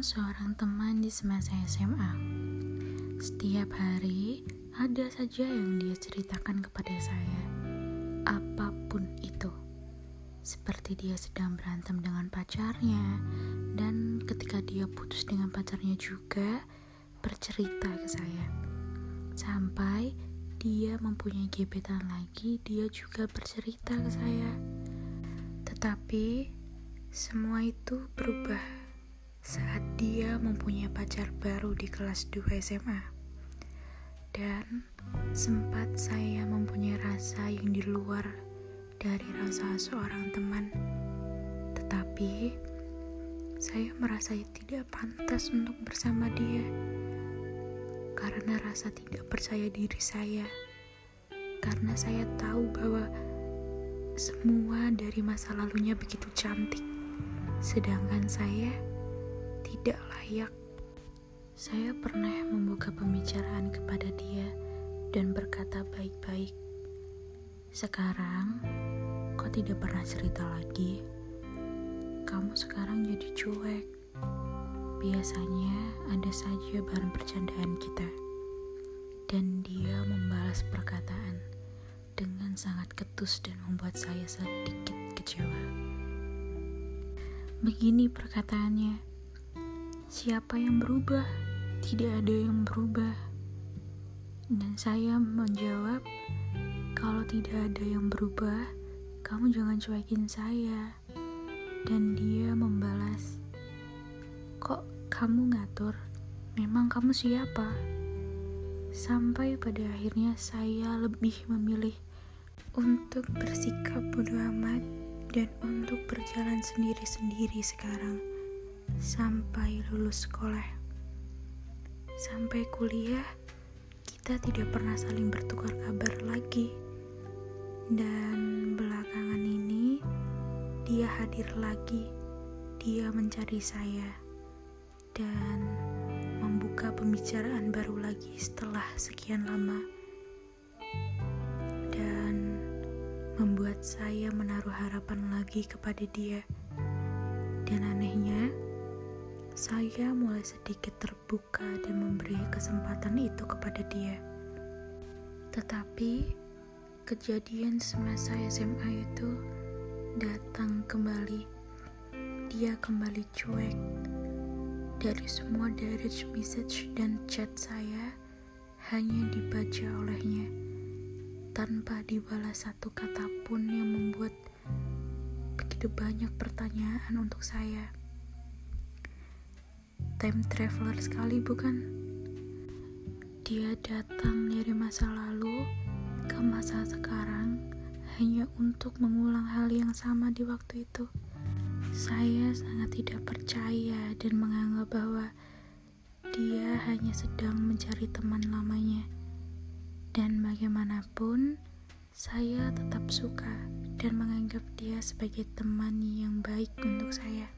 seorang teman di semasa SMA. Setiap hari ada saja yang dia ceritakan kepada saya, apa pun itu. Seperti dia sedang berantem dengan pacarnya, dan ketika dia putus dengan pacarnya juga bercerita ke saya. Sampai dia mempunyai gebetan lagi, dia juga bercerita ke saya. Tetapi semua itu berubah saat dia mempunyai pacar baru di kelas 2 SMA. Dan sempat saya mempunyai rasa yang di luar dari rasa seorang teman. Tetapi saya merasa tidak pantas untuk bersama dia karena rasa tidak percaya diri saya. Karena saya tahu bahwa semua dari masa lalunya begitu cantik, sedangkan saya layak. Saya pernah membuka pembicaraan kepada dia dan berkata baik-baik. Sekarang, kau tidak pernah cerita lagi. Kamu sekarang jadi cuek. Biasanya ada saja bahan percandaan kita. Dan dia membalas perkataan dengan sangat ketus dan membuat saya sedikit kecewa. Begini perkataannya, Siapa yang berubah? Tidak ada yang berubah. Dan saya menjawab, kalau tidak ada yang berubah, kamu jangan cuekin saya. Dan dia membalas, kok kamu ngatur? Memang kamu siapa? Sampai pada akhirnya saya lebih memilih untuk bersikap bodoh amat dan untuk berjalan sendiri-sendiri sekarang sampai lulus sekolah. Sampai kuliah, kita tidak pernah saling bertukar kabar lagi. Dan belakangan ini, dia hadir lagi. Dia mencari saya dan membuka pembicaraan baru lagi setelah sekian lama. Dan membuat saya menaruh harapan lagi kepada dia. Dan anehnya, saya mulai sedikit terbuka dan memberi kesempatan itu kepada dia. Tetapi kejadian semasa SMA itu datang kembali. Dia kembali cuek. Dari semua direct message dan chat saya hanya dibaca olehnya tanpa dibalas satu kata pun yang membuat begitu banyak pertanyaan untuk saya time traveler sekali bukan? Dia datang dari masa lalu ke masa sekarang hanya untuk mengulang hal yang sama di waktu itu. Saya sangat tidak percaya dan menganggap bahwa dia hanya sedang mencari teman lamanya. Dan bagaimanapun, saya tetap suka dan menganggap dia sebagai teman yang baik untuk saya.